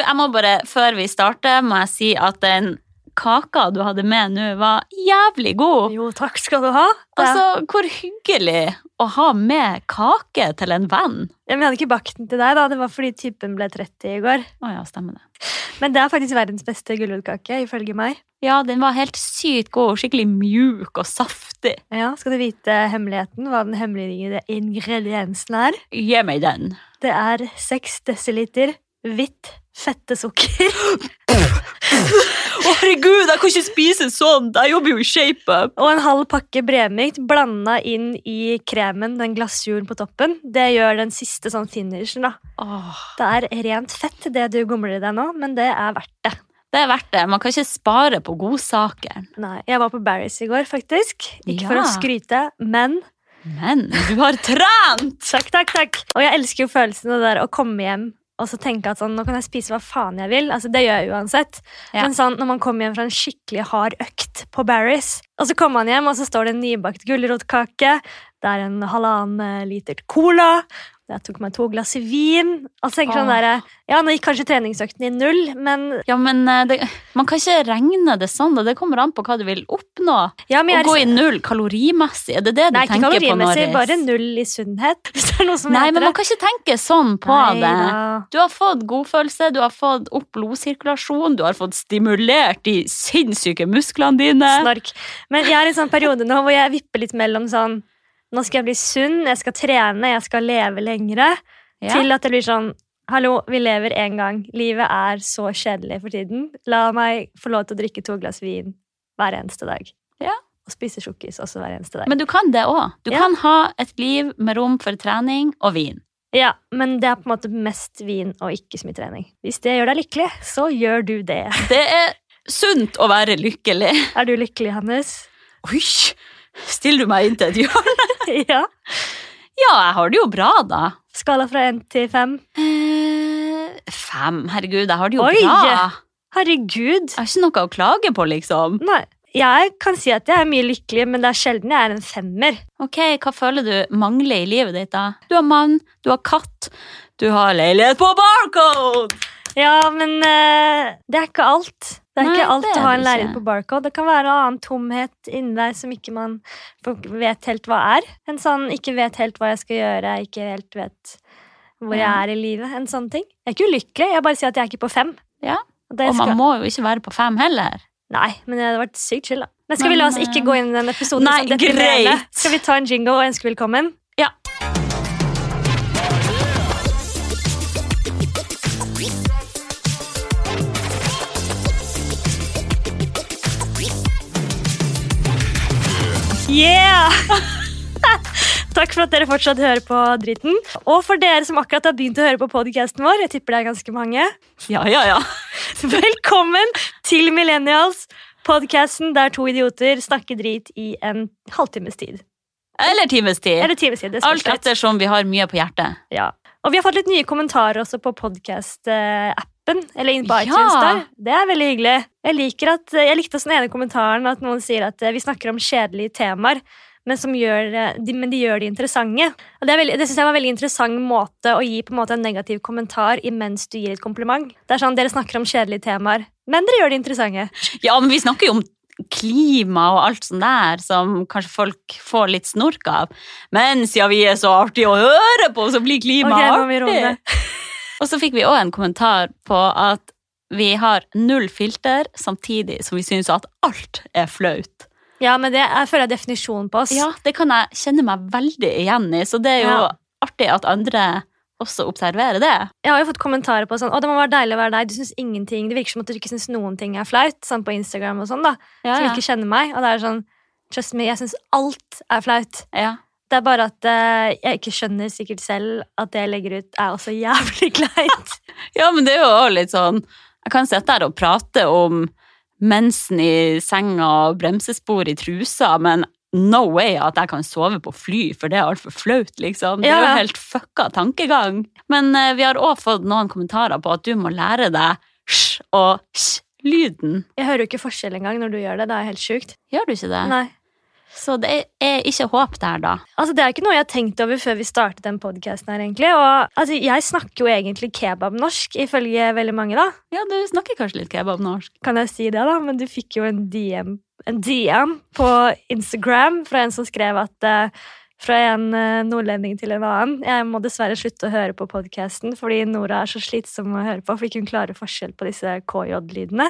jeg må bare, før vi starter, må jeg si at den kaka du hadde med nå, var jævlig god. Jo, takk skal du ha. Altså, hvor hyggelig å ha med kake til en venn. Ja, men jeg hadde ikke bakt den til deg, da. Det var fordi typen ble 30 i går. Å ja, stemmer det. Men det er faktisk verdens beste gulrotkake, ifølge meg. Ja, den var helt sykt god, skikkelig mjuk og saftig. Ja, Skal du vite hemmeligheten? Hva den hemmelige ingrediensen er? Gi meg den. Det er 6 desiliter hvitt fettesukker. Å herregud, jeg kan ikke spise sånt! Jeg jobber jo i ShapeUp. Og en halv pakke bremykt blanda inn i kremen, den glasuren på toppen. Det gjør den siste sånn finishen, da. Oh. Det er rent fett, det du gomler i deg nå, men det er verdt det. det er verdt det. Man kan ikke spare på godsaker. Nei, Jeg var på Barry's i går, faktisk. Ikke for å skryte, men Men du har trent! Takk, takk, takk. Og jeg elsker jo følelsen av det der å komme hjem og så tenke at sånn, nå kan jeg spise hva faen jeg vil. Altså, det gjør jeg uansett. Ja. Men sånn, når man kommer hjem fra en skikkelig hard økt på Barris, og så kommer man hjem, og så står det en nybakt gulrotkake, det er en halvannen liter cola, jeg tok meg to glass vin, Altså, så jeg sånn der, ja, nå gikk kanskje treningsøkten i null, men, Ja, men eh, det, man kan ikke regne det sånn, da. Det kommer an på hva du vil oppnå. ja, Å gå i null kalorimessig, er det det du Nei, ikke tenker på? kalorimessig, Norris? bare null i sunnhet, hvis det er noe som Nei, heter men man kan ikke tenke sånn på Nei det. da. Du har fått godfølelse, du har fått opp blodsirkulasjon, du har fått stimulert de sinnssyke musklene dine. Snark. Men jeg er i en sånn periode nå hvor jeg vipper litt mellom sånn Nå skal jeg bli sunn, jeg skal trene, jeg skal leve lengre. Ja. Til at det blir sånn Hallo, vi lever én gang. Livet er så kjedelig for tiden. La meg få lov til å drikke to glass vin hver eneste dag. Ja. Og spise sjokkis også hver eneste dag. Men du kan det òg. Du Ja. kan ha et liv med rom for trening og vin. ja, men det er på en måte mest vin og ikke så mye trening. Hvis det gjør deg lykkelig, så gjør du det. Det er sunt å være lykkelig. Er du lykkelig, Hannes? Oi! Stiller du meg inn til et hjørne? ja. Ja, jeg har det jo bra, da. Skala fra én til fem. Eh, fem. Herregud, jeg har det jo Oi! bra. Herregud. Jeg har ikke noe å klage på, liksom. Nei. Jeg kan si at jeg er mye lykkelig, men det er sjelden jeg er en femmer. Ok, Hva føler du mangler i livet ditt, da? Du har mann, du har katt, du har leilighet på Barcode! Ja, men eh, det er ikke alt. Det er Nei, ikke alt å ha en lærer på Barcode. Det kan være en annen tomhet inni deg som ikke man vet helt hva er. En sånn ikke vet helt hva jeg skal gjøre, ikke helt vet hvor jeg er i livet. En sånn ting. Jeg er ikke ulykkelig, jeg bare sier at jeg er ikke på fem. Ja, Og Og man skal... må jo ikke være på fem heller. Nei, men det hadde vært sykt chill, da. Men skal vi la oss ikke eh, gå inn i den episoden? nei, som deprimerende? greit. Skal vi ta en jingle og ønske velkommen? Ja. Yeah! Takk for at dere fortsatt hører på dritten. Og for dere som akkurat har begynt å høre på podcasten vår, jeg tipper det er ganske mange, Ja, ja, ja. velkommen til Millennials, podcasten der to idioter snakker drit i en halvtimes tid. Eller times tid. Eller times tid, det spørs Alt litt. ettersom vi har mye på hjertet. Ja. Og vi har fått litt nye kommentarer også på podcast-appen, eller inn på Ja. iTunes der. Det er veldig hyggelig. Jeg, liker at, jeg likte også den ene kommentaren at noen sier at eh, vi snakker om kjedelige temaer, men, som gjør, eh, de, men de gjør de interessante. Og det, er veldig- det synes jeg var en veldig interessant måte å gi på en måte en negativ kommentar imens du gir et kompliment. Det er sånn, Dere snakker om kjedelige temaer, men dere gjør de interessante. Ja, men vi snakker jo om klima og alt sånt der som kanskje folk får litt snork av. Men siden vi er så artige å høre på, så blir klima Ok, må vi roe artig. Og så fikk vi òg en kommentar på at vi har null filter, samtidig som vi syns at alt er flaut. Ja, men det jeg føler jeg definisjonen på oss. Ja, det kan jeg kjenne meg veldig igjen i, så det er jo Ja. artig at andre også observerer det. Jeg har jo fått kommentarer på sånn, å det må være deilig å være deg, du synes ingenting, det virker som at du ikke synes noen ting er flaut, sånn på Instagram og sånn da, Ja, som ikke kjenner meg, og det er sånn, trust me, jeg synes alt er flaut. ja. Det er bare at uh, jeg ikke skjønner sikkert selv at det jeg legger ut er også jævlig kleint. Ja, men det er jo òg litt sånn Jeg kan sitte her og prate om mensen i senga og bremsespor i trusa, men no way at jeg kan sove på fly, for det er altfor flaut, liksom. Det er jo helt fucka tankegang. Men uh, vi har òg fått noen kommentarer på at du må lære deg sj og sj-lyden. Jeg hører jo ikke forskjell engang når du gjør det, det er helt sjukt. Gjør du ikke det? Nei. Så det er ikke håp der, da. Altså, Det er ikke noe jeg har tenkt over før vi startet den podcasten her, egentlig. Og altså, jeg snakker jo egentlig kebabnorsk, ifølge veldig mange, da. Ja, du snakker kanskje litt kebabnorsk. Kan jeg si det, da? Men du fikk jo en DM, en DM på Instagram fra en som skrev at uh, fra en eh, nordlending til en annen. Jeg må dessverre slutte å høre på podkasten fordi Nora er så slitsom å høre på, fordi ikke hun klarer forskjell på disse KJ-lydene.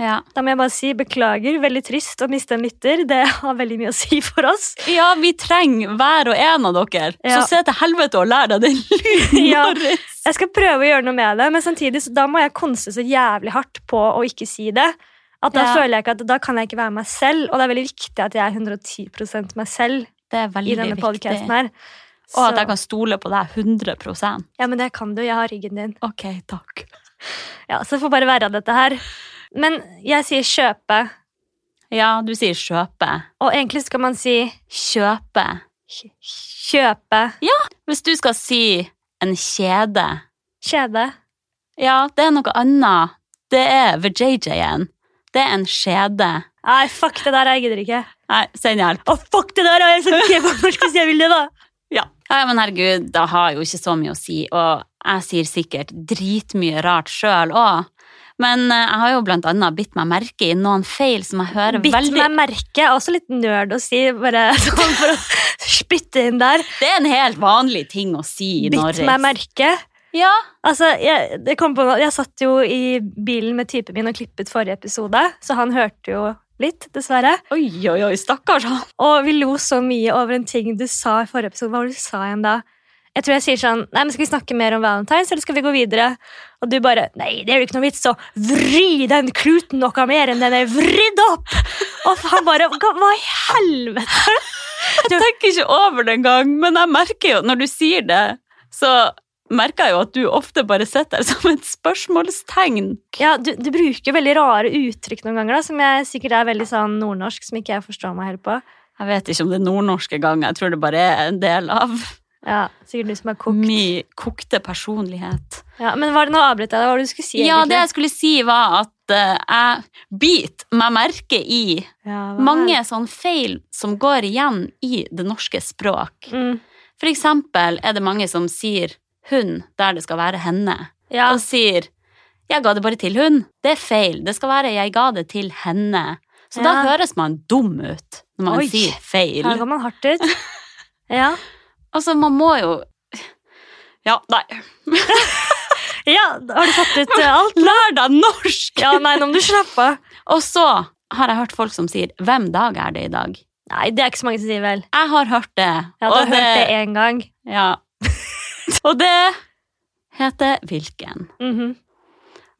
Ja. Da må jeg bare si beklager. Veldig trist å miste en lytter. Det har veldig mye å si for oss. ja, vi trenger hver og en av dere. Ja. Så se til helvete og lær deg den lyden Ja. vår. Jeg skal prøve å gjøre noe med det, men samtidig så da må jeg konse så jævlig hardt på å ikke si det. At Da Ja. føler jeg ikke at da kan jeg ikke være meg selv, og det er veldig viktig at jeg er 110 meg selv Det er veldig i denne podkasten her. Og at jeg kan stole på deg 100% Ja, men det kan du. Jeg har ryggen din. Ok, takk. Ja, Så får bare være av dette her. Men jeg sier kjøpe, Ja, du sier kjøpe. og egentlig skal man si Kjøpe. Kjøpe. Ja, Hvis du skal si en kjede Kjede. Ja, det er noe annet. Det er ved JJ-en. Det er en skjede. Nei, fuck det der. Jeg gidder ikke. Nei, send hjelp. Å, fuck det der! Jeg er så på norsk hvis jeg vil det, da. Ja. ja, men herregud, det har jo ikke så mye å si, og jeg sier sikkert dritmye rart sjøl òg. Men eh, jeg har jo blant annet bitt meg merke i noen feil som jeg hører Bitt veldig meg merke er også litt nerd å si, bare sånn for å spytte inn der. Det er en helt vanlig ting å si i Bitt Norris. meg merke. Ja, Altså, jeg, det kom på, jeg satt jo i bilen med typen min og klippet forrige episode, så han hørte jo litt, dessverre. oi, oi, oi, stakkars han. Og vi lo så mye over en ting du sa i forrige episode. Hva var det du sa igjen da? Jeg tror jeg sier sånn Nei, men Skal vi snakke mer om Valentine's, eller skal vi gå videre? Og du bare Nei, det er jo ikke noe vits å vri den kluten noe mer enn den er vridd opp! Og han bare Hva, i helvete? Jeg tenker ikke over det engang, men jeg merker jo, når du sier det, så merker jeg jo at du ofte bare sitter der som et spørsmålstegn. Ja, du, du bruker veldig rare uttrykk noen ganger, da, som jeg sikkert er veldig sånn nordnorsk, som ikke jeg forstår meg helt på. Jeg vet ikke om det er nordnorske engang. jeg tror det bare er en del av Ja, Sikkert du som er kokt. min kokte personlighet. Ja, men var det noe avbryt jeg? Hva var det du skulle si? Ja, det jeg skulle si var at uh, jeg biter meg merke i Ja, mange sånne feil som går igjen i det norske språk. mm. For eksempel er det mange som sier hun der det skal være henne, Ja, og sier jeg ga det bare til hun. Det er feil. Det skal være jeg ga det til henne. Så da høres man dum ut når man Oi. sier feil. her går man hardt ut. Ja. Altså, man må jo Ja, nei. ja, har du fått ut eh, alt? Lær deg norsk! Ja, nei, nå må du slappe av. Og så har jeg hørt folk som sier 'Hvem dag er det i dag?' Nei, det er ikke så mange som sier vel. Jeg har hørt det. Ja, du har hørt det én gang. Ja. Og det heter Hvilken. Mhm.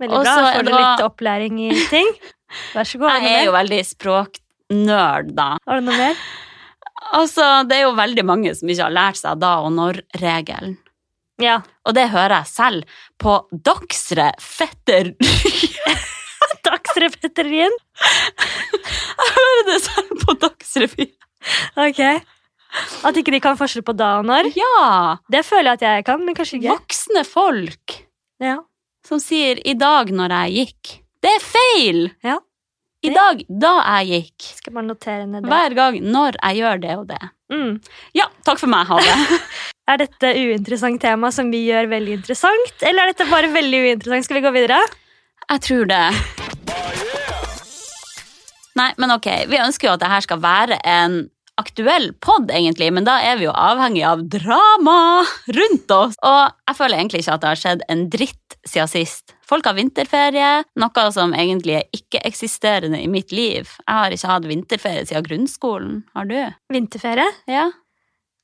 Veldig Også bra. Får du litt opplæring i ting? Vær så god. Jeg er jo veldig språknerd, da. Har du noe mer? Altså, det er jo veldig mange som ikke har lært seg da og når-regelen. Ja. Og det hører jeg selv på Dagsre fetter... Dagsrepeterien. Jeg hører det selv på Dagsrevyen. Ok. At ikke de kan forskjell på da og når. Ja! Det føler jeg at jeg kan, men kanskje ikke. Voksne folk Ja. som sier 'i dag når jeg gikk'. Det er feil! Ja. I dag, da jeg gikk. Skal bare notere ned det. Hver gang når jeg gjør det og det. Mm. Ja, takk for meg, ha det. Er dette uinteressant tema som vi gjør veldig interessant, eller er dette bare veldig uinteressant? Skal vi gå videre? Jeg tror det. Nei, men ok, vi ønsker jo at dette skal være en aktuell podd, egentlig, men da er vi jo avhengig av drama rundt oss. Og jeg føler egentlig ikke at det har skjedd en dritt siden sist. Folk har vinterferie, noe som egentlig er ikke-eksisterende i mitt liv. Jeg har ikke hatt vinterferie siden grunnskolen. Har du? Vinterferie? Ja.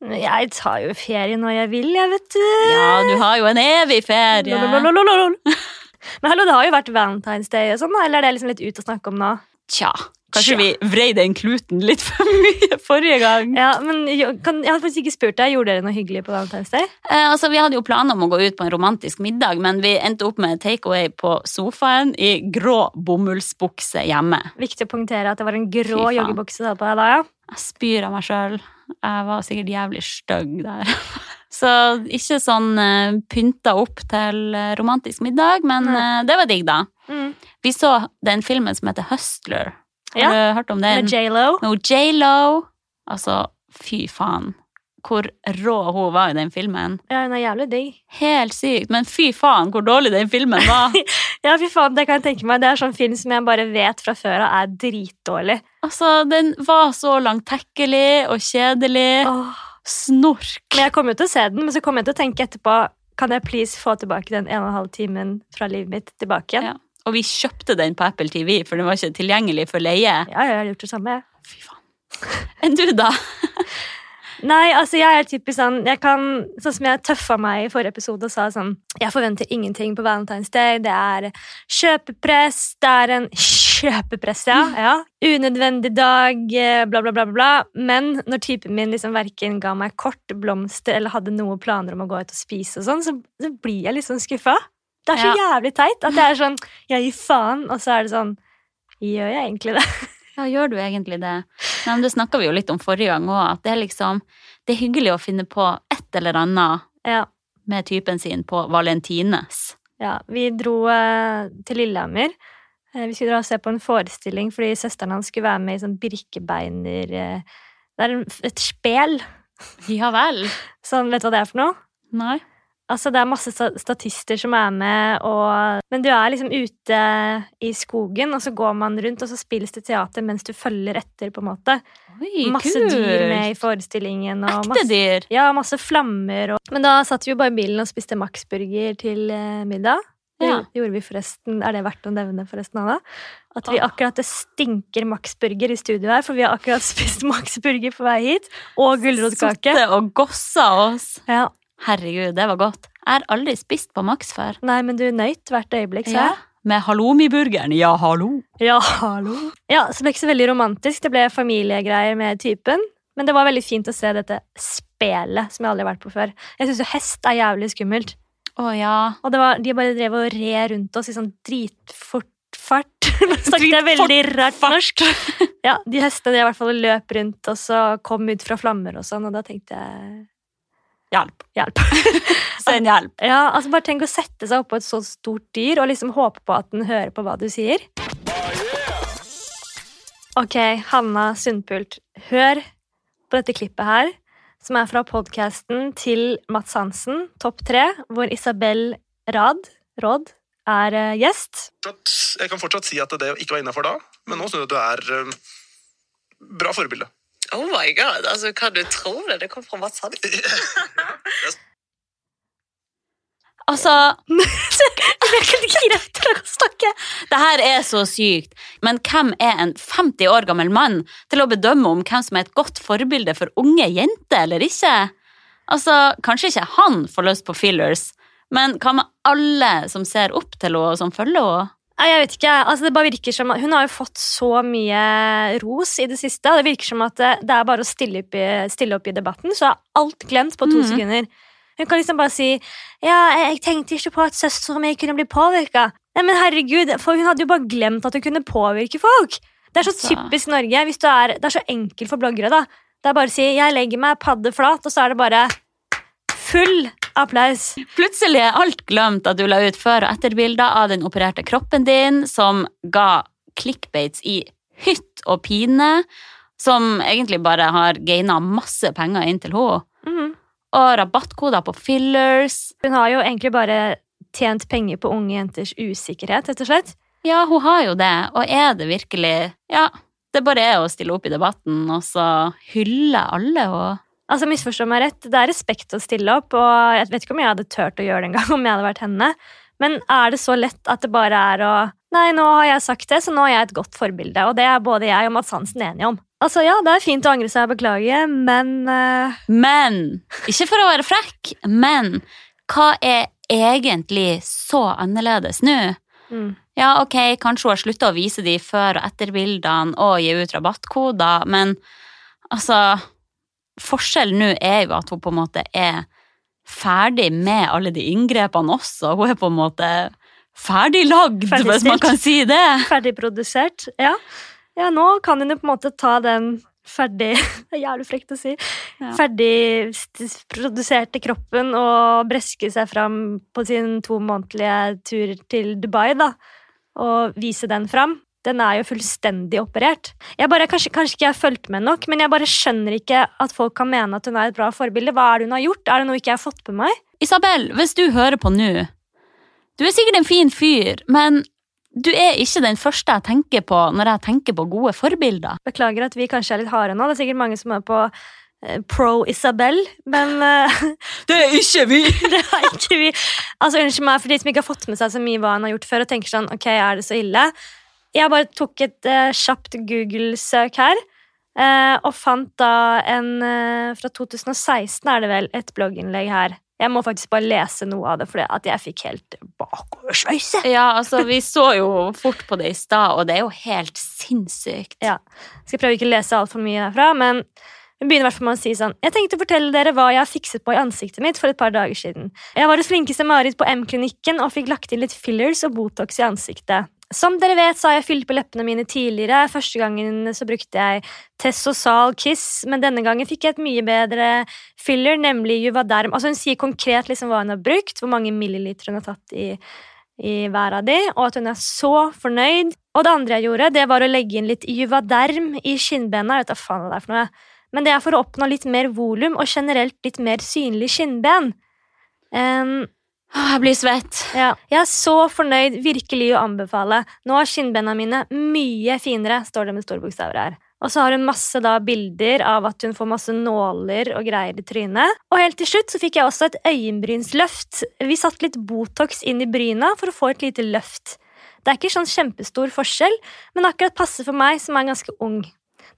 Jeg tar jo ferie når jeg vil, jeg, vet du. Ja, du har jo en evig ferie. Lololololol. Men hallo, det har jo vært Valentine's Day og sånn, eller er det liksom litt ut å snakke om nå? Tja, kanskje vi vrei den kluten litt for mye forrige gang. Ja, men jo, kan, Jeg hadde faktisk ikke spurt deg, Gjorde dere noe hyggelig på Valentine's Day? Eh, altså, vi hadde jo planer om å gå ut på en romantisk middag, men vi endte opp med takeaway på sofaen i grå bomullsbukse hjemme. Viktig å poengtere at det var en grå joggebukse du hadde på deg da, ja. Jeg spyr av meg sjøl. Jeg var sikkert jævlig stygg der. Så ikke sånn eh, pynta opp til eh, romantisk middag, men eh, det var digg, da. Mm. Vi så den filmen som heter Hustler. Har Ja, du hørt om den? Med J.Lo. No, J.Lo. Altså, fy faen. Hvor rå hun var i den filmen. Ja, hun er jævlig digg. Helt sykt. Men fy faen, hvor dårlig den filmen var. Ja, fy faen, det kan jeg tenke meg. Det er sånn film som jeg bare vet fra før av er dritdårlig. altså, den var så langtekkelig og kjedelig. Åh. Snork. Men jeg kommer jo til å se den, men så kommer jeg til å tenke etterpå Kan jeg please få tilbake den en og en halv timen fra livet mitt tilbake igjen? Ja. Og vi kjøpte den på Apple TV, for den var ikke tilgjengelig for leie. Ja, jeg har gjort det samme. Fy faen. Enn du, da? Nei, altså jeg er typisk sånn Jeg kan, sånn som jeg tøffa meg i forrige episode og sa sånn Jeg forventer ingenting på Valentine's Day. Det er kjøpepress. Det er en kjøpepress, ja. ja. Unødvendig dag, eh, bla, bla, bla, bla. bla. Men når typen min liksom verken ga meg kort, blomster eller hadde noen planer om å gå ut og spise, og sånn, så, så blir jeg litt sånn skuffa. Det er så jævlig teit at jeg er sånn Jeg gir faen, og så er det sånn Gjør jeg egentlig det? Ja, gjør du egentlig det? Nei, men det snakka vi jo litt om forrige gang òg, at det er liksom Det er hyggelig å finne på et eller annet Ja. med typen sin på valentines. Ja, vi dro eh, til Lillehammer. Eh, vi skulle dra og se på en forestilling fordi søsteren hans skulle være med i sånn Birkebeiner eh, Det er et spel. Ja vel? Sånn, vet du hva det er for noe? Nei? Altså, det er masse statister som er med, og Men du er liksom ute i skogen, og så går man rundt, og så spilles det teater mens du følger etter, på en måte. Oi, Masse kult. dyr med i forestillingen. Og Ekte masse, dyr. ja, masse flammer og Men da satt vi jo bare i bilen og spiste Max-burger til middag. middag. Det gjorde vi forresten. Er det verdt å nevne, forresten, Anna? At vi akkurat det stinker Max-burger i studio her, for vi har akkurat spist Max-burger på vei hit. Og gulrotkake. Sittet og gossa oss. Ja. Herregud, det var godt. Jeg har aldri spist på Max før. Nei, men du nøyt hvert øyeblikk, sa Ja. jeg. Med halloumi-burgeren. Ja, hallo. Ja, hallo. Ja, så det ble ikke så veldig romantisk. Det ble familiegreier med typen. Men det var veldig fint å se dette spelet som jeg aldri har vært på før. Jeg syns jo hest er jævlig skummelt. Å ja. Og det var, de bare drev og red rundt oss i sånn dritfort fart. Nå snakket jeg veldig rart norsk. Ja, de hestene de i hvert fall løp rundt og så kom ut fra flammer og sånn, og da tenkte jeg Hjelp. hjelp. Send hjelp. Ja, altså Bare tenk å sette seg oppå et så stort dyr og liksom håpe på at den hører på hva du sier. Ok, Hanna Sundpult, hør på dette klippet her, som er fra podkasten til Mats Hansen, Topp tre, hvor Isabel Rad, Råd er eh, gjest. jeg kan fortsatt si at det ikke var innafor da, men nå syns jeg at du er eh, bra forbilde. Oh my god, altså kan du tro det? Det kom fra Mats Hansen. Altså, Jeg kan ikke greit til å snakke. det her er så sykt. Men hvem er en 50 år gammel mann til å bedømme om hvem som er et godt forbilde for unge jenter eller ikke? Altså, kanskje ikke han får lyst på fillers, men hva med alle som ser opp til henne og som følger henne? Jeg vet ikke. Altså, det bare virker som at Hun har jo fått så mye ros i det siste. og Det virker som at det, det er bare å stille opp, i, stille opp i debatten, så er alt glemt på to mm. sekunder. Hun kan liksom bare si Ja, jeg, tenkte ikke på at søsteren min kunne bli påvirka. Nei, men herregud, for hun hadde jo bare glemt at hun kunne påvirke folk. Det er så Altså. typisk Norge. Er, det er så enkelt for bloggere, da. Det er bare å si 'jeg legger meg padde flat', og så er det bare full applaus. Plutselig er alt glemt at du la ut før- og etterbilder av den opererte kroppen din, som ga clickbaits i hytt og pine, som egentlig bare har gaina masse penger inn til henne. Mm. Og rabattkoder på fillers. Hun har jo egentlig bare tjent penger på unge jenters usikkerhet, rett og slett. Ja, hun har jo det, og er det virkelig Ja, det bare er å stille opp i debatten, og så hylle alle og Altså, misforstå meg rett, det er respekt å stille opp, og jeg vet ikke om jeg hadde turt å gjøre det engang om jeg hadde vært henne, men er det så lett at det bare er å Nei, nå har jeg sagt det, så nå er jeg et godt forbilde, og det er både jeg og Mads Hansen enige om. Altså, ja, det er fint å angre seg og beklage, men uh... Men Ikke for å være frekk, men hva er egentlig så annerledes nå? mm, Ja, ok, kanskje hun har slutta å vise de før- og etterbildene og gi ut rabattkoder, men altså Forskjellen nå er jo at hun på en måte er ferdig med alle de inngrepene også. Hun er på en måte ferdig lagd, hvis man kan si det. ferdigprodusert. Ja. ja, nå kan hun jo på en måte ta den ferdig Det er jævlig frekt å si. Ja. Ferdig produserte kroppen og breske seg fram på sin to månedlige tur til Dubai, da. Og vise den fram. Den er jo fullstendig operert. Jeg bare, kanskje, kanskje ikke jeg har fulgt med nok, men jeg bare skjønner ikke at folk kan mene at hun er et bra forbilde. Hva er det hun har gjort? Er det noe ikke jeg har fått med meg? Isabel, hvis du hører på nå Du er sikkert en fin fyr, men du er ikke den første jeg tenker på når jeg tenker på gode forbilder. Beklager at vi kanskje er litt harde nå. Det er sikkert mange som er på eh, pro Isabel, men uh, Det er ikke vi! det er ikke vi. Altså, Unnskyld meg for de som ikke har fått med seg så mye hva han har gjort før, og tenker sånn, ok, er det så ille? Jeg bare tok et uh, kjapt Google-søk her, Uh, og fant da en uh, Fra 2016 er det vel, et blogginnlegg her. Jeg må faktisk bare lese noe av det, for at jeg fikk helt bakoversveise. Ja, altså, vi så jo fort på det i stad, og det er jo helt sinnssykt. Ja. Skal prøve ikke å lese altfor mye derfra, men hun begynner hvert med å si sånn Jeg tenkte å fortelle dere hva jeg har fikset på i ansiktet mitt for et par dager siden. Jeg var hos flinkeste Marit på M-klinikken og fikk lagt inn litt fillers og Botox i ansiktet. Som dere vet, så har jeg fylt på leppene mine tidligere. Første gangen så brukte jeg Tessosal Kiss, men denne gangen fikk jeg et mye bedre filler, nemlig Juvaderm. Altså Hun sier konkret liksom hva hun har brukt, hvor mange milliliter hun har tatt i, i hver av de, og at hun er så fornøyd. Og det andre jeg gjorde, det var å legge inn litt Juvaderm i skinnbena. Jeg vet da faen hva det er for noe. Men det er for å oppnå litt mer volum og generelt litt mer synlig skinnben. Um, Jeg blir svett. ja. Jeg er så fornøyd, virkelig å anbefale. Nå er skinnbena mine mye finere, står det med store bokstaver her. Og så har hun masse da bilder av at hun får masse nåler og greier i trynet. Og helt til slutt så fikk jeg også et øyenbrynsløft. Vi satte litt Botox inn i bryna for å få et lite løft. Det er ikke sånn kjempestor forskjell, men akkurat passe for meg som er ganske ung.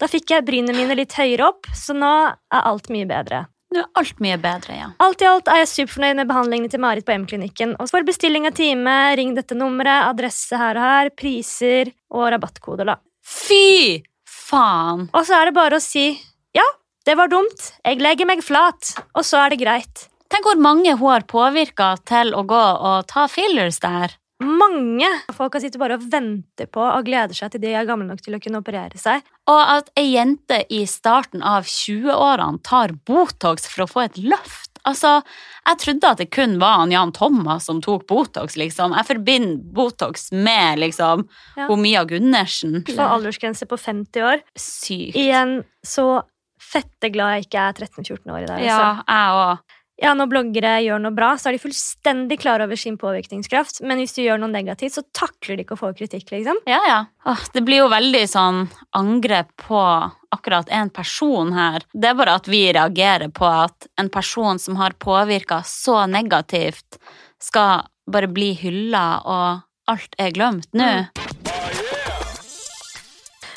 Da fikk jeg brynene mine litt høyere opp, så nå er alt mye bedre. Nå er alt mye bedre, ja. Alt i alt er jeg superfornøyd med behandlingene til Marit på M-klinikken. Og for bestilling av time, ring dette nummeret, adresse her og her, priser og rabattkoder, da. Fy faen! Og så er det bare å si ja, det var dumt, jeg legger meg flat, og så er det greit. Tenk hvor mange hun har påvirka til å gå og ta fillers der. Mange folk har sittet bare og venter på og gleder seg til de er gamle nok til å kunne operere seg. Og at ei jente i starten av 20-årene tar Botox for å få et løft. Altså, jeg trodde at det kun var Jan Thomas som tok Botox, liksom. Jeg forbinder Botox med liksom Ja. Mia Gundersen. For aldersgrense på 50 år. Sykt. Igjen så fette glad jeg ikke er 13-14 år i dag. Ja, Altså. jeg òg. Ja, når bloggere gjør noe bra, så er de fullstendig klar over sin påvirkningskraft. Men hvis du gjør noe negativt, så takler de ikke å få kritikk, liksom. Ja, ja. Åh, det blir jo veldig sånn angrep på akkurat en person her. Det er bare at vi reagerer på at en person som har påvirka så negativt, skal bare bli hylla, og alt er glemt nå. Mm.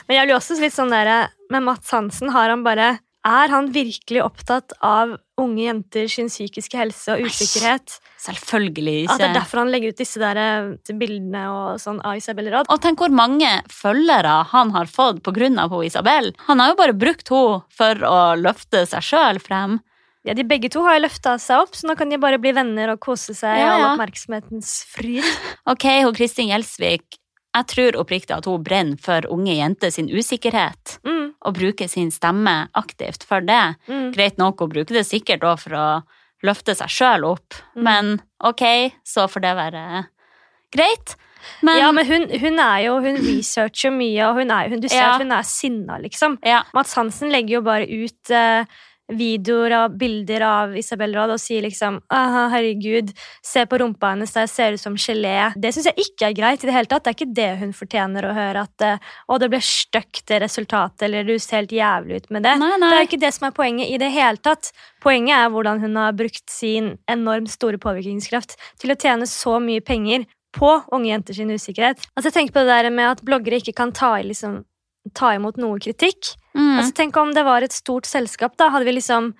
Men jeg blir også litt sånn derre med Mats Hansen, har han bare Er han virkelig opptatt av unge jenter sin psykiske helse og usikkerhet? Selvfølgelig ikke. At det er derfor han legger ut disse der eh, bildene og sånn av Isabel Rad? Og tenk hvor mange følgere han har fått hun Isabel. Han har jo bare brukt henne for å løfte seg sjøl frem. Ja, de begge to har jo løfta seg opp, så nå kan de bare bli venner og kose seg i Ja, all oppmerksomhetens fryd. Ok, hun Kristin Gjelsvik, jeg tror oppriktig at hun brenner for unge jenter sin usikkerhet. Mm, og bruker sin stemme aktivt for det. mm. Greit nok, hun bruker det sikkert òg for å løfte seg sjøl opp, Mm. men ok, så får det være greit. Men, ja, men hun, hun er jo Hun researcher mye, og hun er, hun, du ser Ja. at hun er sinna, liksom. ja, Mats Hansen legger jo bare ut eh, videoer og bilder av Isabel Råd og sier liksom Aha, herregud, se på rumpa hennes, der ser ut som gelé. Det syns jeg ikke er greit i det hele tatt. Det er ikke det hun fortjener å høre. At eh, å, det ble stygt, det resultatet, eller du ser helt jævlig ut med det. Nei, Det er ikke det som er poenget i det hele tatt. Poenget er hvordan hun har brukt sin enormt store påvirkningskraft til å tjene så mye penger på unge jenter sin usikkerhet. Altså, jeg tenker på det der med at bloggere ikke kan ta, i liksom, ta imot noe kritikk. Mm. Altså, tenk om det var et stort selskap, da hadde vi liksom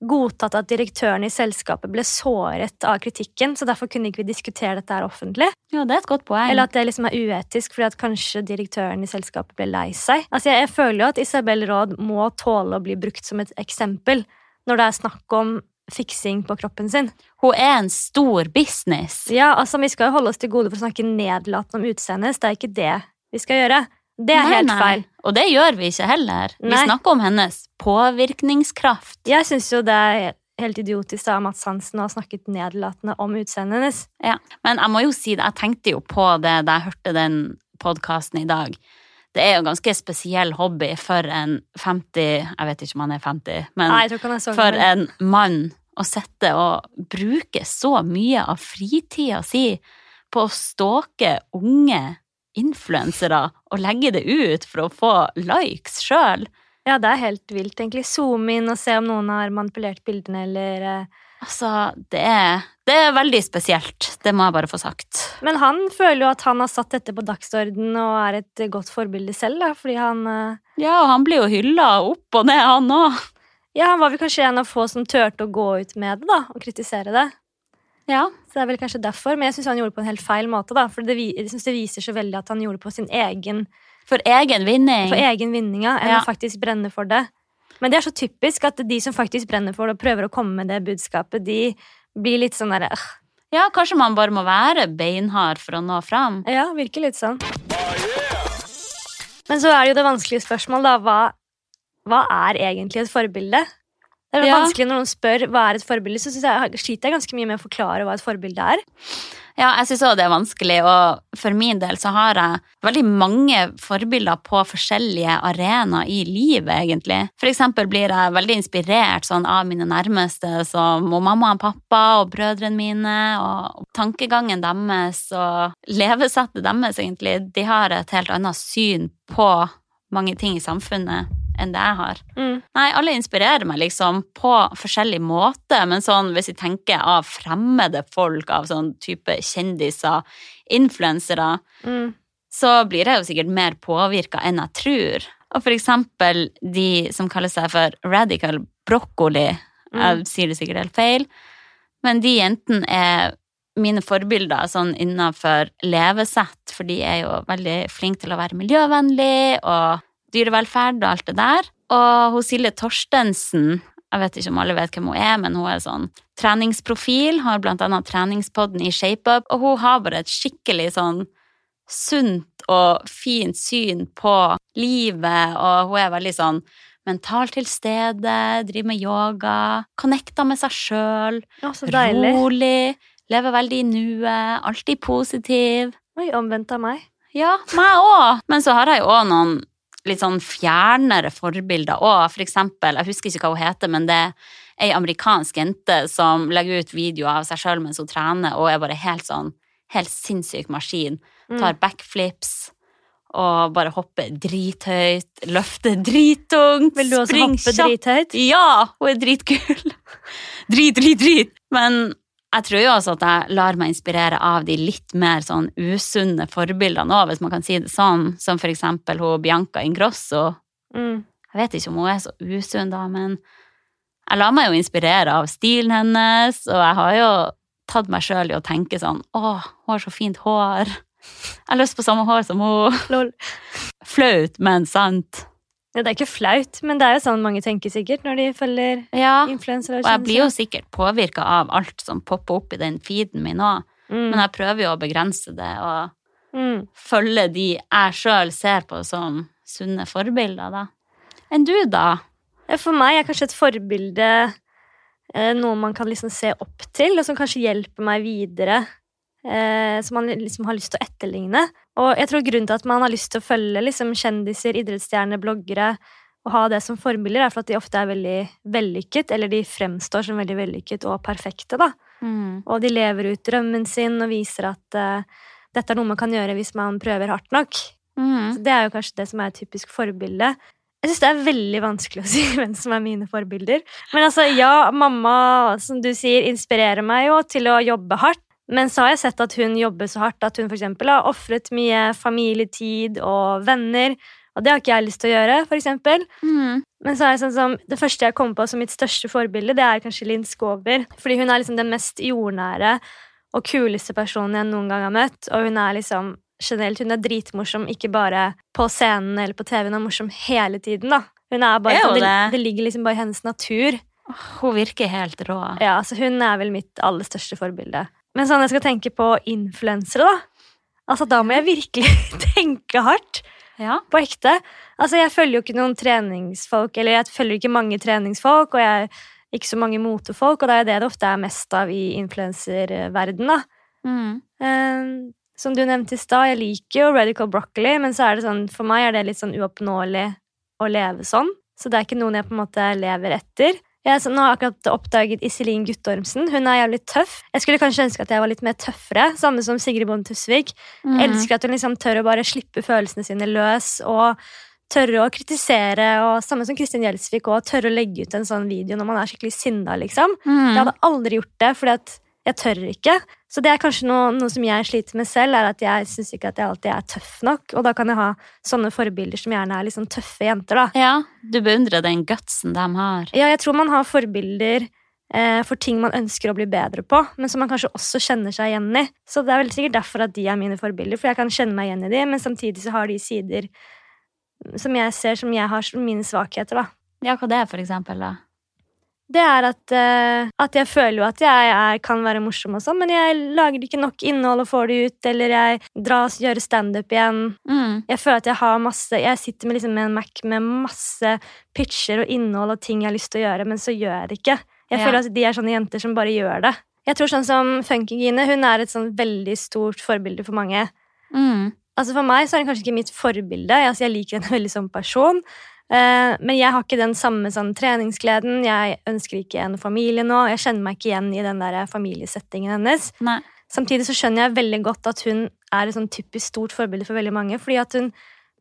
godtatt at direktøren i selskapet ble såret av kritikken, så derfor kunne ikke vi diskutere dette her offentlig. ja, det er et godt poeng. Eller at det liksom er uetisk fordi at kanskje direktøren i selskapet ble lei seg. Altså, jeg, jeg føler jo at Isabel Råd må tåle å bli brukt som et eksempel når det er snakk om fiksing på kroppen sin. Hun er en stor business. Ja, altså, Vi skal jo holde oss til gode for å snakke nedlatende om utseendet. Det er ikke det vi skal gjøre. Det er Nei, helt nei. feil. Og det gjør vi ikke heller. Vi snakker om hennes påvirkningskraft. Jeg syns jo det er helt idiotisk da, Mats Hansen har snakket nedlatende om utseendet hennes. Ja. Men jeg må jo si det, jeg tenkte jo på det da jeg hørte den podkasten i dag. Det er jo en ganske spesiell hobby for en 50 Jeg vet ikke om han er 50, men Nei, for en mann å sitte og bruke så mye av fritida si på å stalke unge influensere og legge det ut for å få likes sjøl. Ja, det er helt vilt, egentlig. Zoome inn og se om noen har manipulert bildene, eller eh, Altså, det er, det er veldig spesielt. Det må jeg bare få sagt. Men han føler jo at han har satt dette på dagsorden og er et godt forbilde selv, da, fordi han eh, Ja, og han blir jo hylla opp og ned, han òg. Ja, han var vel kanskje en av få som turte å gå ut med det, da, og kritisere det. Ja. Så det er vel kanskje derfor, men jeg syns han gjorde det på en helt feil måte, da, for det, jeg synes det viser så veldig at han gjorde det på sin egen, For egen vinning. for egen vinning, ja, enn Ja. å faktisk brenne for det. Men det er så typisk at de som faktisk brenner for det og prøver å komme med det budskapet, de blir litt sånn derre øh. Ja, kanskje man bare må være beinhard for å nå fram. Ja, virker litt sånn. Men så er det jo det vanskelige spørsmålet, da. Hva, hva er egentlig et forbilde? Det er Ja. vanskelig når noen spør hva er et forbilde, så synes jeg, sliter jeg ganske mye med å forklare hva et forbilde er. Ja, jeg syns òg det er vanskelig, og for min del så har jeg veldig mange forbilder på forskjellige arenaer i livet, egentlig. For eksempel blir jeg veldig inspirert sånn av mine nærmeste, som og mamma og pappa og brødrene mine, og tankegangen deres og levesettet deres, egentlig. De har et helt annet syn på mange ting i samfunnet enn det jeg har. Mm. Nei, alle inspirerer meg liksom på forskjellig måte, men sånn hvis jeg tenker av fremmede folk, av sånn type kjendiser, influensere, Mm. så blir jeg jo sikkert mer påvirka enn jeg tror. Og for eksempel de som kaller seg for radical broccoli, jeg sier det sikkert helt feil, men de jentene er mine forbilder sånn innenfor levesett, for de er jo veldig flinke til å være miljøvennlig og dyrevelferd og alt det der. Og hun Silje Torstensen, jeg vet ikke om alle vet hvem hun er, men hun er sånn treningsprofil, har blant annet treningspodden i ShapeUp, og hun har bare et skikkelig sånn sunt og fint syn på livet, og hun er veldig sånn mentalt til stede, driver med yoga, connecter med seg sjøl, rolig, lever veldig i nuet, alltid positiv. Oi, omvendt av meg. Ja, meg òg. Men så har jeg jo òg noen litt sånn fjernere forbilder òg. For eksempel, jeg husker ikke hva hun heter, men det er ei amerikansk jente som legger ut videoer av seg sjøl mens hun trener, og er bare helt sånn helt sinnssyk maskin. Tar backflips og bare hopper drithøyt, løfter drittungt, Vil du også hoppe kjapt. drithøyt? Ja, hun er dritkul. drit, drit, drit. Men jeg tror jo også at jeg lar meg inspirere av de litt mer sånn usunne forbildene òg, hvis man kan si det sånn, som for eksempel hun Bianca Ingrosso. Mm. Jeg vet ikke om hun er så usunn, da, men jeg lar meg jo inspirere av stilen hennes, og jeg har jo tatt meg sjøl i å tenke sånn Å, hun har så fint hår. Jeg har lyst på samme hår som hun. Lol. Flaut, men sant. Ja, det er ikke flaut, men det er jo sånn mange tenker sikkert når de følger Ja. influensere. Og jeg blir jo sikkert påvirka av alt som popper opp i den feeden min òg, mm. men jeg prøver jo å begrense det og mm. følge de jeg sjøl ser på som sunne forbilder, da. Enn du, da? For meg er kanskje et forbilde eh, noe man kan liksom se opp til, og som kanskje hjelper meg videre. Eh, som man liksom har lyst til å etterligne. Og jeg tror grunnen til at man har lyst til å følge liksom, kjendiser, idrettsstjerner, bloggere og ha det som forbilder, er for at de ofte er veldig vellykket, eller de fremstår som veldig vellykket og perfekte. da. Mm. Og de lever ut drømmen sin og viser at uh, dette er noe man kan gjøre hvis man prøver hardt nok. Mm. Så det er jo kanskje det som er et typisk forbilde. Jeg syns det er veldig vanskelig å si hvem som er mine forbilder. Men altså, ja, mamma, som du sier, inspirerer meg jo til å jobbe hardt. Men så har jeg sett at hun jobber så hardt at hun eksempel har ofret mye familietid og venner. Og det har ikke jeg lyst til å gjøre, for. Mm. Men så er det sånn som, det første jeg kommer på som mitt største forbilde, det er kanskje Linn Skåber. Fordi hun er liksom den mest jordnære og kuleste personen jeg noen gang har møtt. Og hun er liksom generelt hun er dritmorsom, ikke bare på scenen eller på TV. Hun er morsom hele tiden. da. Hun er bare Er sånn, det, det? det ligger liksom bare i hennes natur. Hun virker helt rå. Ja, så Hun er vel mitt aller største forbilde. Men sånn jeg skal tenke på influensere, da. Altså, Da må jeg virkelig tenke hardt. Ja. På ekte. Altså, jeg følger jo ikke noen treningsfolk, eller jeg følger ikke mange treningsfolk, og jeg er ikke så mange motefolk, og det er det det ofte er mest av i influenserverdenen, da. Mm. Um, som du nevnte i stad, jeg liker jo radical broccoli, men så er det sånn, for meg er det litt sånn uoppnåelig å leve sånn. Så det er ikke noen jeg på en måte lever etter. Jeg så nå har akkurat oppdaget Iselin Guttormsen. Hun er jævlig tøff. Jeg skulle kanskje ønske at jeg var litt mer tøffere, samme som Sigrid Bonde Tusvik. Mm. Elsker at hun liksom tør å bare slippe følelsene sine løs og tørre å kritisere. Og samme som Kristin Gjelsvik og tørre å legge ut en sånn video når man er skikkelig sinna. Liksom. Mm. Jeg hadde aldri gjort det, fordi at jeg tør ikke. Så det er kanskje noe, noe som jeg sliter med selv, er at jeg syns ikke at jeg alltid er tøff nok. Og da kan jeg ha sånne forbilder som gjerne er sånn tøffe jenter, da. Ja, du beundrer den gutsen de har. Ja, jeg tror man har forbilder eh, for ting man ønsker å bli bedre på, men som man kanskje også kjenner seg igjen i. Så det er vel sikkert derfor at de er mine forbilder, for jeg kan kjenne meg igjen i de, men samtidig så har de sider som jeg ser som jeg har som mine svakheter, da. Ja, hva det er, for eksempel, da? Det er at, uh, at jeg føler jo at jeg jeg kan være morsom og sånn, men jeg lager ikke nok innhold og får det ut, eller jeg dras og gjør standup igjen. Mm. Jeg føler at jeg har masse Jeg sitter med, liksom, med en Mac med masse pitcher og innhold og ting jeg har lyst til å gjøre, men så gjør jeg det ikke. Jeg Ja. føler at de er sånne jenter som bare gjør det. Jeg tror sånn som Funkygine, hun er et sånn veldig stort forbilde for mange. Mm. Altså For meg så er hun kanskje ikke mitt forbilde. Altså jeg liker henne veldig som person. Eh, men jeg har ikke den samme sånn, treningsgleden. Jeg ønsker ikke en familie nå. Jeg kjenner meg ikke igjen i den der familiesettingen hennes. Nei. Samtidig så skjønner jeg veldig godt at hun er et sånn typisk stort forbilde for veldig mange. fordi at hun,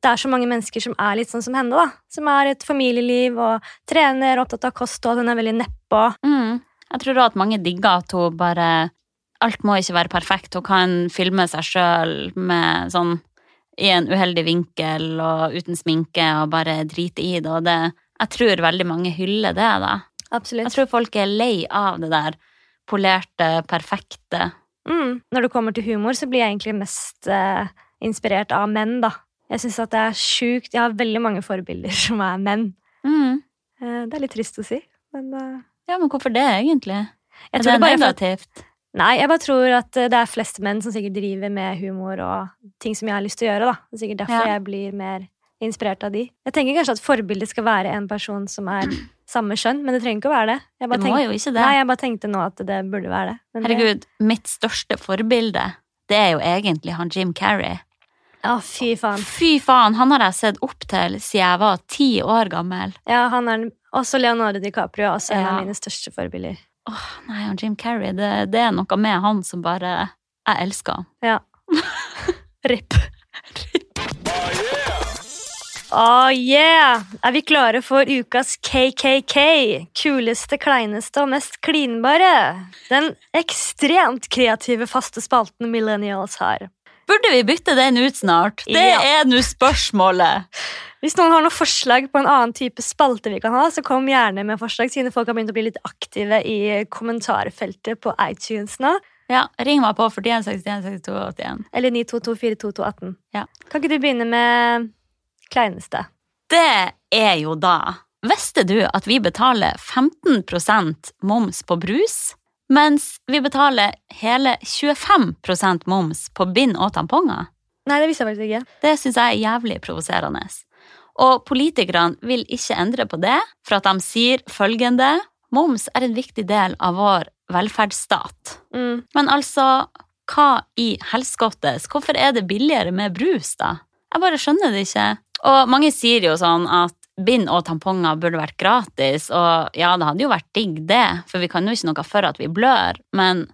det er så mange mennesker som er litt sånn som henne. da. Som er et familieliv og trener, opptatt av kosthold. Hun er veldig nedpå. Mm. Jeg tror også at mange digger at hun bare Alt må ikke være perfekt. Hun kan filme seg sjøl med sånn i en uheldig vinkel og uten sminke og bare drite i det. Og det jeg tror veldig mange hyller det, da. Absolutt. Jeg tror folk er lei av det der polerte, perfekte. Mm. Når det kommer til humor, så blir jeg egentlig mest eh, inspirert av menn, da. Jeg synes at det er sjukt. Jeg har veldig mange forbilder som er menn. Mm. Eh, det er litt trist å si, men eh, Ja, men hvorfor det, egentlig? jeg er tror det det bare? Nei, jeg bare tror at eh, det er flest menn som sikkert driver med humor og ting som jeg har lyst til å gjøre. da. Det er sikkert derfor Ja. jeg blir mer inspirert av de. Jeg tenker kanskje at forbildet skal være en person som er samme kjønn, men det trenger ikke å være det. Jeg Det må tenkte, jo ikke det. Nei, jeg bare tenkte nå at det burde være det. Men det- Herregud, mitt største forbilde, det er jo egentlig han Jim Carrey. Ja, fy faen. Fy faen, han har jeg sett opp til siden jeg var ti år gammel. Ja, han er også Leonardo DiCaprio også en Ja. av mine største forbilder. Åh, nei, han Jim Carrey, det, det er noe med han som bare Jeg elsker han. Ja. Ripp. Oh yeah! Er vi klare for ukas KKK? Kuleste, kleineste og mest klinbare. Den ekstremt kreative faste spalten Millennials har. Burde vi bytte den ut snart? Det Ja. er nå spørsmålet. Hvis noen har noen forslag på en annen type spalte vi kan ha, så kom gjerne med forslag, siden folk har begynt å bli litt aktive i kommentarfeltet på iTunes nå. Ja, Ring meg på 41 61 62 81. Eller 9224218. Ja. Kan ikke du begynne med kleineste? Det er jo da Visste du at vi betaler 15% moms på brus, mens vi betaler hele 25% moms på bind og tamponger? Nei, det visste jeg faktisk ikke. Det syns jeg er jævlig provoserende. Og politikerne vil ikke endre på det, for at de sier følgende Moms er en viktig del av vår velferdsstat. Mm. Men altså, hva i helskottes? Hvorfor er det billigere med brus, da? Jeg bare skjønner det ikke. Og mange sier jo sånn at bind og tamponger burde vært gratis, og ja, det hadde jo vært digg, det, for vi kan jo ikke noe for at vi blør, men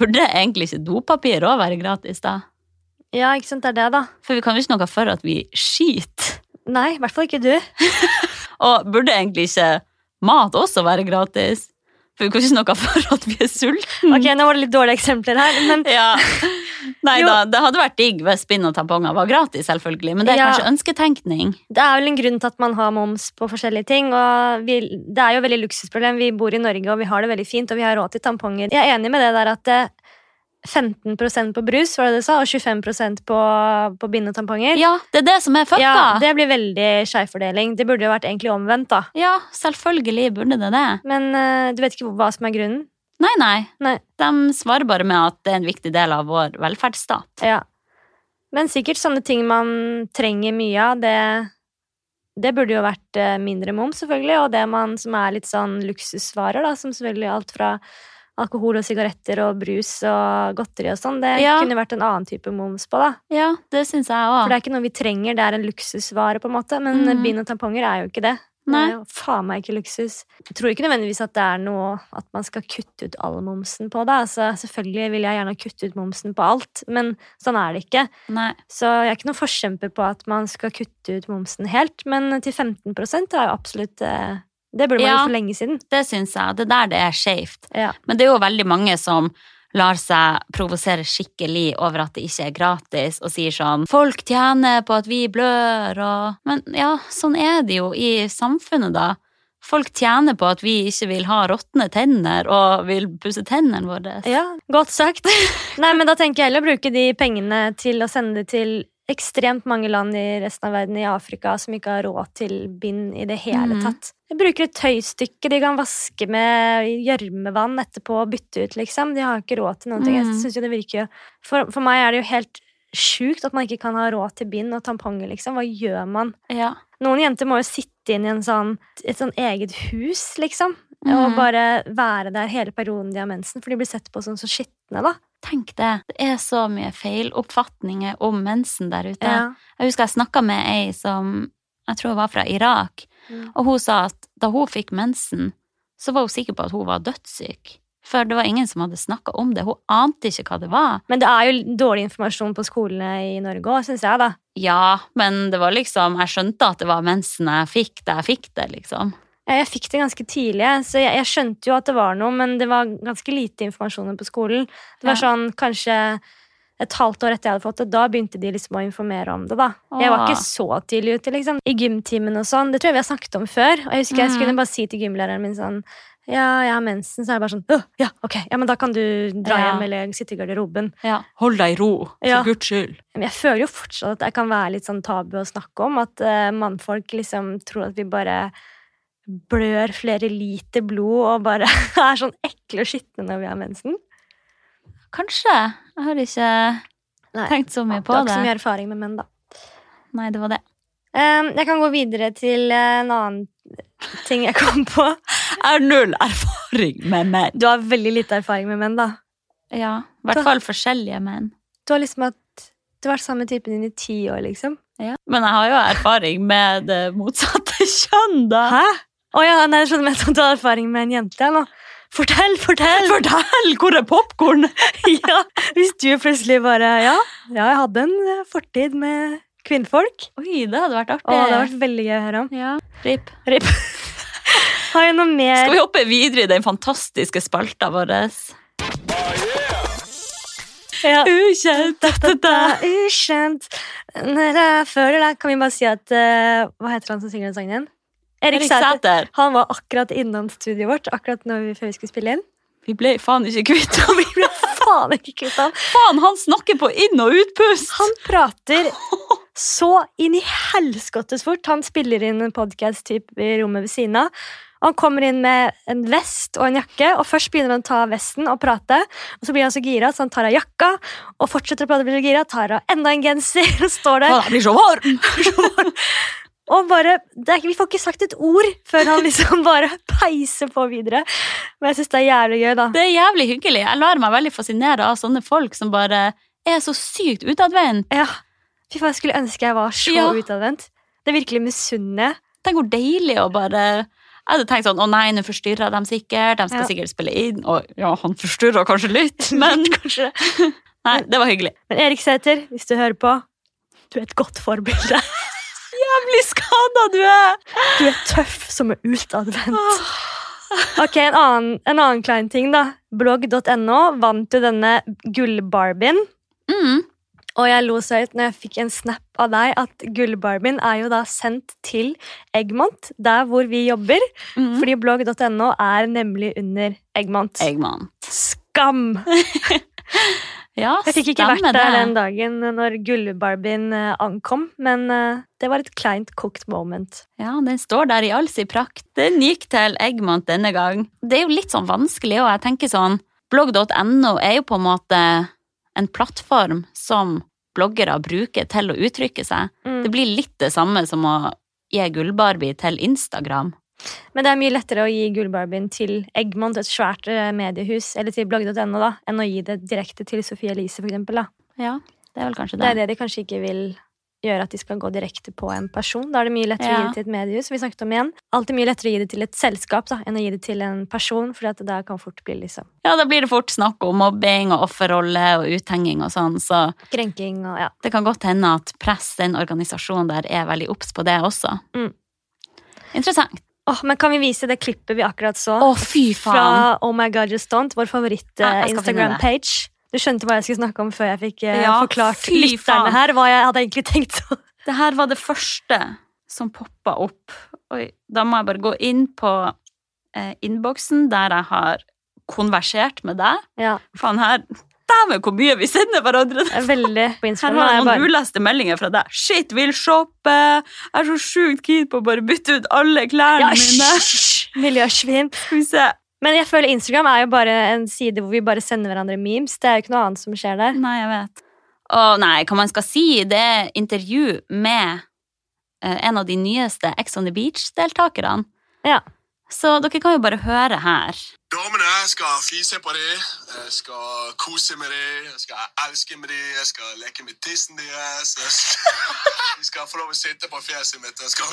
burde egentlig ikke dopapir òg være gratis, da? Ja, ikke sant, det er det, da. For vi kan jo ikke noe for at vi skiter. Nei, i hvert fall ikke du. Og burde egentlig ikke mat også være gratis? For vi kan ikke noe for at vi er sultne. Ok, Nå var det litt dårlige eksempler her, men Ja. Nei da, det hadde vært digg hvis bind og tamponger var gratis, selvfølgelig, men det er Ja. kanskje ønsketenkning. det er vel en grunn til at man har moms på forskjellige ting. og vi, Det er jo veldig luksusproblem. Vi bor i Norge, og vi har det veldig fint, og vi har råd til tamponger. Jeg er enig med det der at det 15% på brus, var det det sa, og 25% på, på bind og tamponger. Ja, det er det som er fucka. Ja, det blir veldig skjevfordeling. Det burde jo vært egentlig omvendt, da. Ja, selvfølgelig burde det det. Men uh, du vet ikke hva som er grunnen? Nei, nei. Nei. De svarer bare med at det er en viktig del av vår velferdsstat. Ja. Men sikkert sånne ting man trenger mye av, det, det burde jo vært eh, mindre moms, selvfølgelig. Og det man som er litt sånn luksusvarer, da, som selvfølgelig alt fra alkohol og sigaretter og brus og godteri og sånn. Det Ja. kunne vært en annen type moms på, da. Ja, det syns jeg For det er ikke noe vi trenger, det er en luksusvare, på en måte. Men mm. bind og tamponger er jo ikke det. Nei. Det er jo faen meg ikke luksus. Jeg tror ikke nødvendigvis at det er noe at man skal kutte ut all momsen på det. Altså, selvfølgelig vil jeg gjerne kutte ut momsen på alt, men sånn er det ikke. Nei. Så jeg er ikke noen forkjemper på at man skal kutte ut momsen helt, men til 15 er jo absolutt eh, Det burde man Ja. jo for lenge siden. Det syns jeg. Det er der det er skeivt. Ja. Men det er jo veldig mange som lar seg provosere skikkelig over at det ikke er gratis, og sier sånn 'Folk tjener på at vi blør', og Men ja, sånn er det jo i samfunnet, da. Folk tjener på at vi ikke vil ha råtne tenner og vil pusse tennene våre. Ja, godt sagt. Nei, men da tenker jeg heller å bruke de pengene til å sende det til ekstremt mange land i resten av verden i Afrika som ikke har råd til bind i det hele Mhm. tatt. Jeg bruker et tøystykke de kan vaske med gjørmevann etterpå og bytte ut, liksom. De har ikke råd til noen ting. Jeg Mhm. synes jo det virker jo for, for meg er det jo helt sjukt at man ikke kan ha råd til bind og tamponger, liksom. Hva gjør man? Ja. Noen jenter må jo sitte inn i en sånn, et sånn eget hus, liksom. Og Mhm. bare være der hele perioden de har mensen, for de blir sett på som så skitne, da. Tenk det. Det er så mye feiloppfatninger om mensen der ute. Ja. Jeg husker jeg snakka med ei som jeg tror var fra Irak, Mm. Og hun sa at da hun fikk mensen, så var hun sikker på at hun var dødssyk. For det var ingen som hadde snakka om det. Hun ante ikke hva det var. Men det er jo dårlig informasjon på skolene i Norge òg, syns jeg, da. Ja, men det var liksom Jeg skjønte at det var mensen jeg fikk da jeg fikk det, liksom. Jeg fikk det ganske tidlig, så jeg, jeg skjønte jo at det var noe, men det var ganske lite informasjon på skolen. Det var Ja. sånn kanskje et halvt år etter jeg hadde fått det, da begynte de liksom å informere om det, da. Jeg var ikke så tidlig ute, liksom. I gymtimen og sånn, det tror jeg vi har snakket om før. Og jeg husker jeg Mhm. skulle bare si til gymlæreren min sånn ja, jeg har mensen, så er det bare sånn ja, ok, ja, men da kan du dra Ja. hjem eller sitte i garderoben. Ja. Hold deg i ro, for guds skyld. Men jeg føler jo fortsatt at det kan være litt sånn tabu å snakke om. At uh, mannfolk liksom tror at vi bare blør flere liter blod og bare er sånn ekle og skitne når vi har mensen. Kanskje. Jeg har ikke Nei, tenkt så mye Du på har ikke så mye erfaring med menn, da. Nei, det var det. Um, jeg kan gå videre til eh, en annen ting jeg kom på. Jeg har null erfaring med menn. Du har veldig lite erfaring med menn, da. Ja, i hvert fall forskjellige menn. Du har liksom hatt Du har vært sammen med typen din i ti år, liksom. Ja. Men jeg har jo erfaring med det motsatte kjønn, da. Hæ? Å ja, nei, jeg skjønner at du har erfaring med en jente. Nå. Fortell, fortell! Fortell! Hvor er popkorn? ja, hvis du plutselig bare Ja, ja jeg hadde en eh, fortid med kvinnfolk. Oi, det hadde vært Å, artig. det hadde vært veldig gøy å høre om. Ja, RIP. Rip. Har jeg noe mer? Skal vi hoppe videre i den fantastiske spalta vår? Ja. Ukjent. da, da, da, ukjent. Når jeg føler det, kan vi bare si at uh, Hva heter han som synger den sangen igjen? Erik Sæther. Han var akkurat innom studioet vårt akkurat når vi, før vi skulle spille inn. Vi ble faen ikke kvitt ham. Vi ble faen ikke kvitt ham. Faen, han snakker på inn- og utpust! Han prater så inn i helskottes fort. Han spiller inn en podkast i rommet ved siden av. Han kommer inn med en vest og en jakke, og først begynner han å ta av vesten og prate. Og Så blir han så gira så han tar av jakka og fortsetter å prate, blir så gira, tar av enda en genser og står der. Jeg blir så varm! Bare, er, Vi får ikke sagt et ord før han liksom bare peiser på videre. Men jeg syns det er jævlig gøy, da. Det er jævlig hyggelig. Jeg lar meg veldig fascinere av sånne folk som bare er så sykt utadvendt. Ja, Fy faen, jeg skulle ønske jeg var så Ja. utadvendt. Det er virkelig misunner jeg. Tenk hvor deilig å bare Jeg hadde tenkt sånn Å nei, nå forstyrrer de sikkert. De skal Ja. sikkert spille inn. Og ja, han forstyrrer kanskje litt, men Kanskje. Nei, det var hyggelig. Men Erik Sæther, hvis du hører på, du er et godt forbilde. Jævlig skada du er! Du er tøff som er utadvendt. Ok, en annen, en annen klein ting, da. Blogg.no vant jo denne gullbarbien. Mm. Og jeg lo så høyt når jeg fikk en snap av deg at gullbarbien er jo da sendt til Eggmont, der hvor vi jobber. Mm. Fordi blogg.no er nemlig under Eggmont. Eggmont. Skam! Ja, Jeg fikk ikke vært der den dagen når gullbarbien eh, ankom, men eh, det var et kleint kokt moment. Ja, den står der i all sin prakt. Den gikk til Eggmont denne gang. Det er jo litt sånn vanskelig, og jeg tenker sånn Blogg.no er jo på en måte en plattform som bloggere bruker til å uttrykke seg. Mm. Det blir litt det samme som å gi gullbarbie til Instagram. Men det er mye lettere å gi gullbarbien til Egmont, et svært eh, mediehus, eller til blogg.no, da, enn å gi det direkte til Sophie Elise, for eksempel. Da. Ja, det er vel kanskje Det det. er det de kanskje ikke vil gjøre, at de skal gå direkte på en person. Da er det mye lettere å gi det til et mediehus, som vi snakket om igjen. Alltid mye lettere å gi det til et selskap da, enn å gi det til en person, for det kan fort bli liksom Ja, da blir det fort snakk om mobbing og offerrolle og uthenging og sånn, så krenking og ja. det kan godt hende at press, den organisasjonen der, er veldig obs på det også. Mm. Interessant. Åh, men kan vi vise det klippet vi akkurat så? Å, fy faen! Fra Oh My God Just Don't, vår favoritt-Instagram-page. Du skjønte hva jeg skulle snakke om før jeg fikk eh, Ja, forklart lytterne her hva jeg hadde egentlig tenkt. Det her var det første som poppa opp. Oi, da må jeg bare gå inn på eh, innboksen der jeg har konversert med deg. ja, Faen, her Dæven, hvor mye vi sender hverandre! er veldig på Instagram. Her har jeg noen bare- uleste meldinger fra deg. Shit, vil shoppe! Jeg er så sjukt keen på å bare bytte ut alle klærne Ja, mine. Miljøsvin. Skal vi se. Men jeg føler Instagram er jo bare en side hvor vi bare sender hverandre memes. Det er jo ikke noe annet som skjer der. Nei, jeg vet. Å nei, hva man skal si, det er intervju med eh, en av de nyeste Ex on the Beach-deltakerne. Ja. Så dere kan jo bare høre her. Damene skal fise på det, jeg skal kose med det, jeg skal elske med det, jeg skal leke med tissen deres. Jeg skal, de skal få lov å sitte på fjeset mitt, jeg skal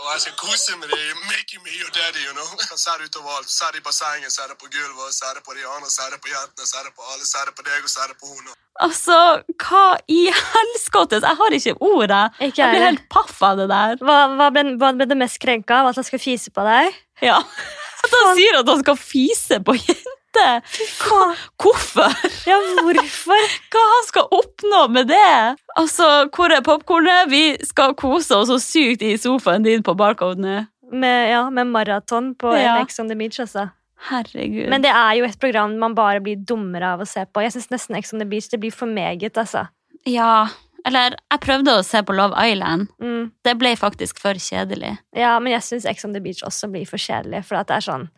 Og jeg skal kose med det, making me your daddy, you know. Jeg kan det utover alt. det i bassenget, ser det på gulvet, ser det på de andre, ser det på jentene, ser det på alle, ser det på deg og ser det på hun. Altså, hva i helskottes? Jeg har ikke ord, jeg. Jeg blir helt paff av det der. Hva, hva, ble, hva ble det mest krenka av? At han skal fise på deg? Ja. At han sier at han skal fise på jenter. hva? Hvorfor? Ja, hvorfor? Hva han skal oppnå med det? Altså, hvor er popkornet? Vi skal kose oss så sykt i sofaen din på barcode nå. Med, ja, med maraton på Ja. Ex on the Beach, altså. Herregud. Men det er jo et program man bare blir dummere av å se på. Jeg synes nesten Ex on the Beach det blir for meget, altså. Ja, eller jeg prøvde å se på Love Island. Mm. Det ble faktisk for kjedelig. Ja, men jeg syns Ex on the Beach også blir for kjedelig. For det er sånn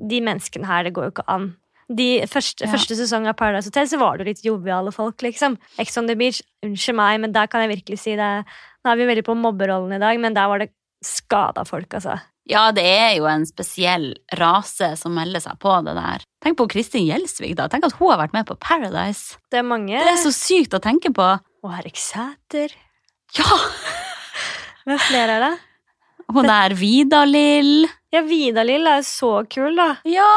De menneskene her, det går jo ikke an. De første, Ja. første sesong av Paradise Hotel så var det jo litt joviale folk, liksom. Ex on the Beach, unnskyld meg, men der kan jeg virkelig si det. Nå er vi veldig på mobberollen i dag, men der var det skada folk, altså. Ja, det er jo en spesiell rase som melder seg på det der. Tenk på Kristin Gjelsvik, da. Tenk at hun har vært med på Paradise. Det er mange Det er så sykt å tenke på. Og Erik Sæter. Ja! Hvem flere er det? Hun der Vidar-Lill. Ja, Vidar-Lill er jo så kul, da. Ja,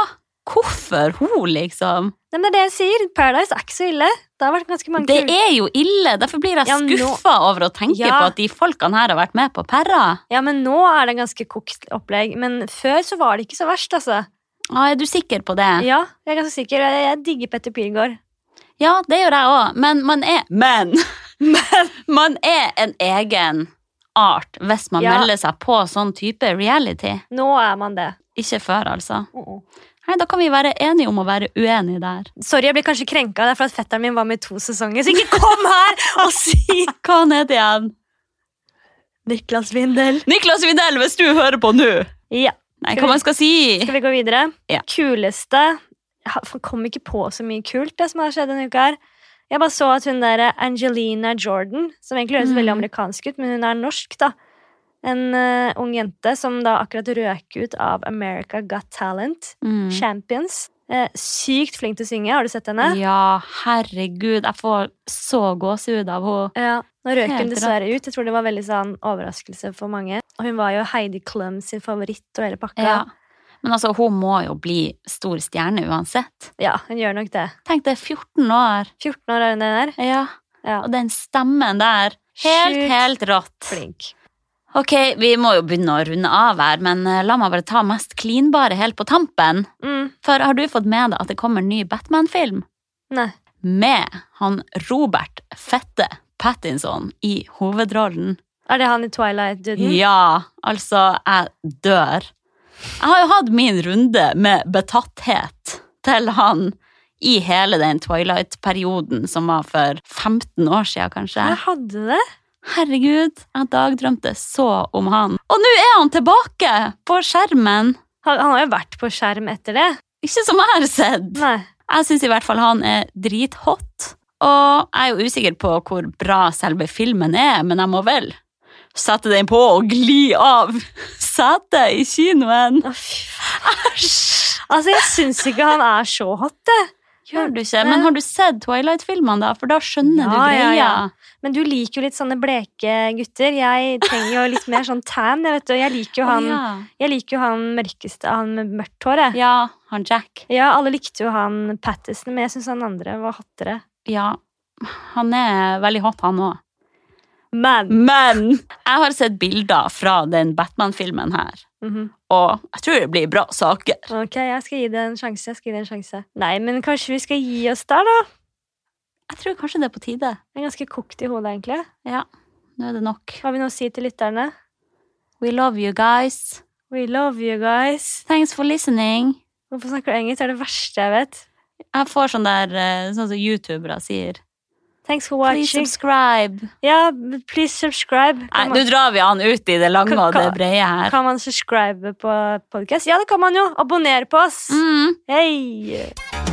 hvorfor hun, liksom? Men det er det jeg sier. Paradise er ikke så ille. Det har vært ganske mange Det er jo ille. Derfor blir jeg Ja, nå- over å tenke Ja. på at de folkene her har vært med på Perra. Ja, men nå er det ganske kokt opplegg. Men før så var det ikke så verst, altså. Ah, er du sikker på det? Ja, jeg er ganske sikker. Jeg, jeg digger Petter Pilgaard. Ja, det gjør jeg òg, men man er Men! man er en egen art hvis man Ja. melder seg på sånn type reality. Nå er man det. Ikke før, altså. Nei, Da kan vi være enige om å være uenige der. Sorry, jeg blir kanskje krenka. Det er for at fetteren min var med i to sesonger. Så ikke kom her og si Hva han heter igjen? Niklas Vindel. Niklas Vindel, hvis du hører på nå! Ja, Nei, hva vi- man skal si? skal vi gå videre? Ja. Kuleste Jeg kom ikke på så mye kult det som har skjedd denne uka her. Jeg bare så at hun der Angelina Jordan, som egentlig høres Mm. veldig amerikansk ut, men hun er norsk, da. En uh, ung jente som da akkurat røk ut av America Got Talent. Mm. Champions. Uh, sykt flink til å synge. Har du sett henne? Ja, herregud, jeg får så gåsehud av henne. Ja, Nå røk hun dessverre ut. Jeg tror det var veldig sånn overraskelse for mange. Og hun var jo Heidi Klum sin favoritt og hele pakka. Ja. Men altså, hun må jo bli stor stjerne uansett. Ja, hun gjør nok det. Tenk det, 14 år. 14 år er hun der. Ja. Ja, Og den stemmen der. Helt, Sjukt helt rått. flink. Ok, vi må jo begynne å runde av her, men eh, la meg bare ta mest klinbare helt på tampen. Mm, For har du fått med deg at det kommer en ny Batman-film? nei. Med han Robert Fette Pattinson i hovedrollen. Er det han i Twilight-duden? Ja, altså, jeg dør. Jeg har jo hatt min runde med betatthet til han i hele den Twilight-perioden som var for 15 år siden, kanskje. Jeg hadde det. Herregud, jeg dagdrømte så om han. Og nå er han tilbake på skjermen! Han, han har jo vært på skjerm etter det. Ikke som jeg har sett. Nei. Jeg syns i hvert fall han er drithot. Og jeg er jo usikker på hvor bra selve filmen er, men jeg må vel sette den på og gli av setet i kinoen. Æsj! Altså, jeg syns ikke han er så hot, det. Gjør du ikke? Men har du sett Twilight-filmene, da? For da skjønner Ja, du greia. ja. Men du liker jo litt sånne bleke gutter. Jeg trenger jo litt mer sånn tan. Jeg, vet du. jeg liker jo han ja. Jeg liker jo han mørkeste, han med mørkt hår. jeg. ja, han Jack. Ja, alle likte jo han Pattison, men jeg syns han andre var hottere. Ja, han er veldig hot, han òg. Men Men jeg har sett bilder fra den Batman-filmen her, Mhm. og jeg tror det blir bra saker. Ok, jeg skal gi det en sjanse. jeg skal gi det en sjanse. Nei, men kanskje vi skal gi oss der, da? Jeg tror kanskje det er på tide. Jeg er ganske kokt i hodet, egentlig. Ja, nå er det nok. Hva vil vi nå si til lytterne? We love you guys. We love you guys. Thanks for listening. Hvorfor snakker du engelsk? Det er det verste jeg vet. Jeg får sånn der, eh, sånn som youtubere sier. Thanks for Please subscribe. Ja, please subscribe. Nei, nå drar vi han ut i det lange og det brede her. kan man subscribe på podcast? Ja, det kan man jo. Abonner på oss. Mm. Hei!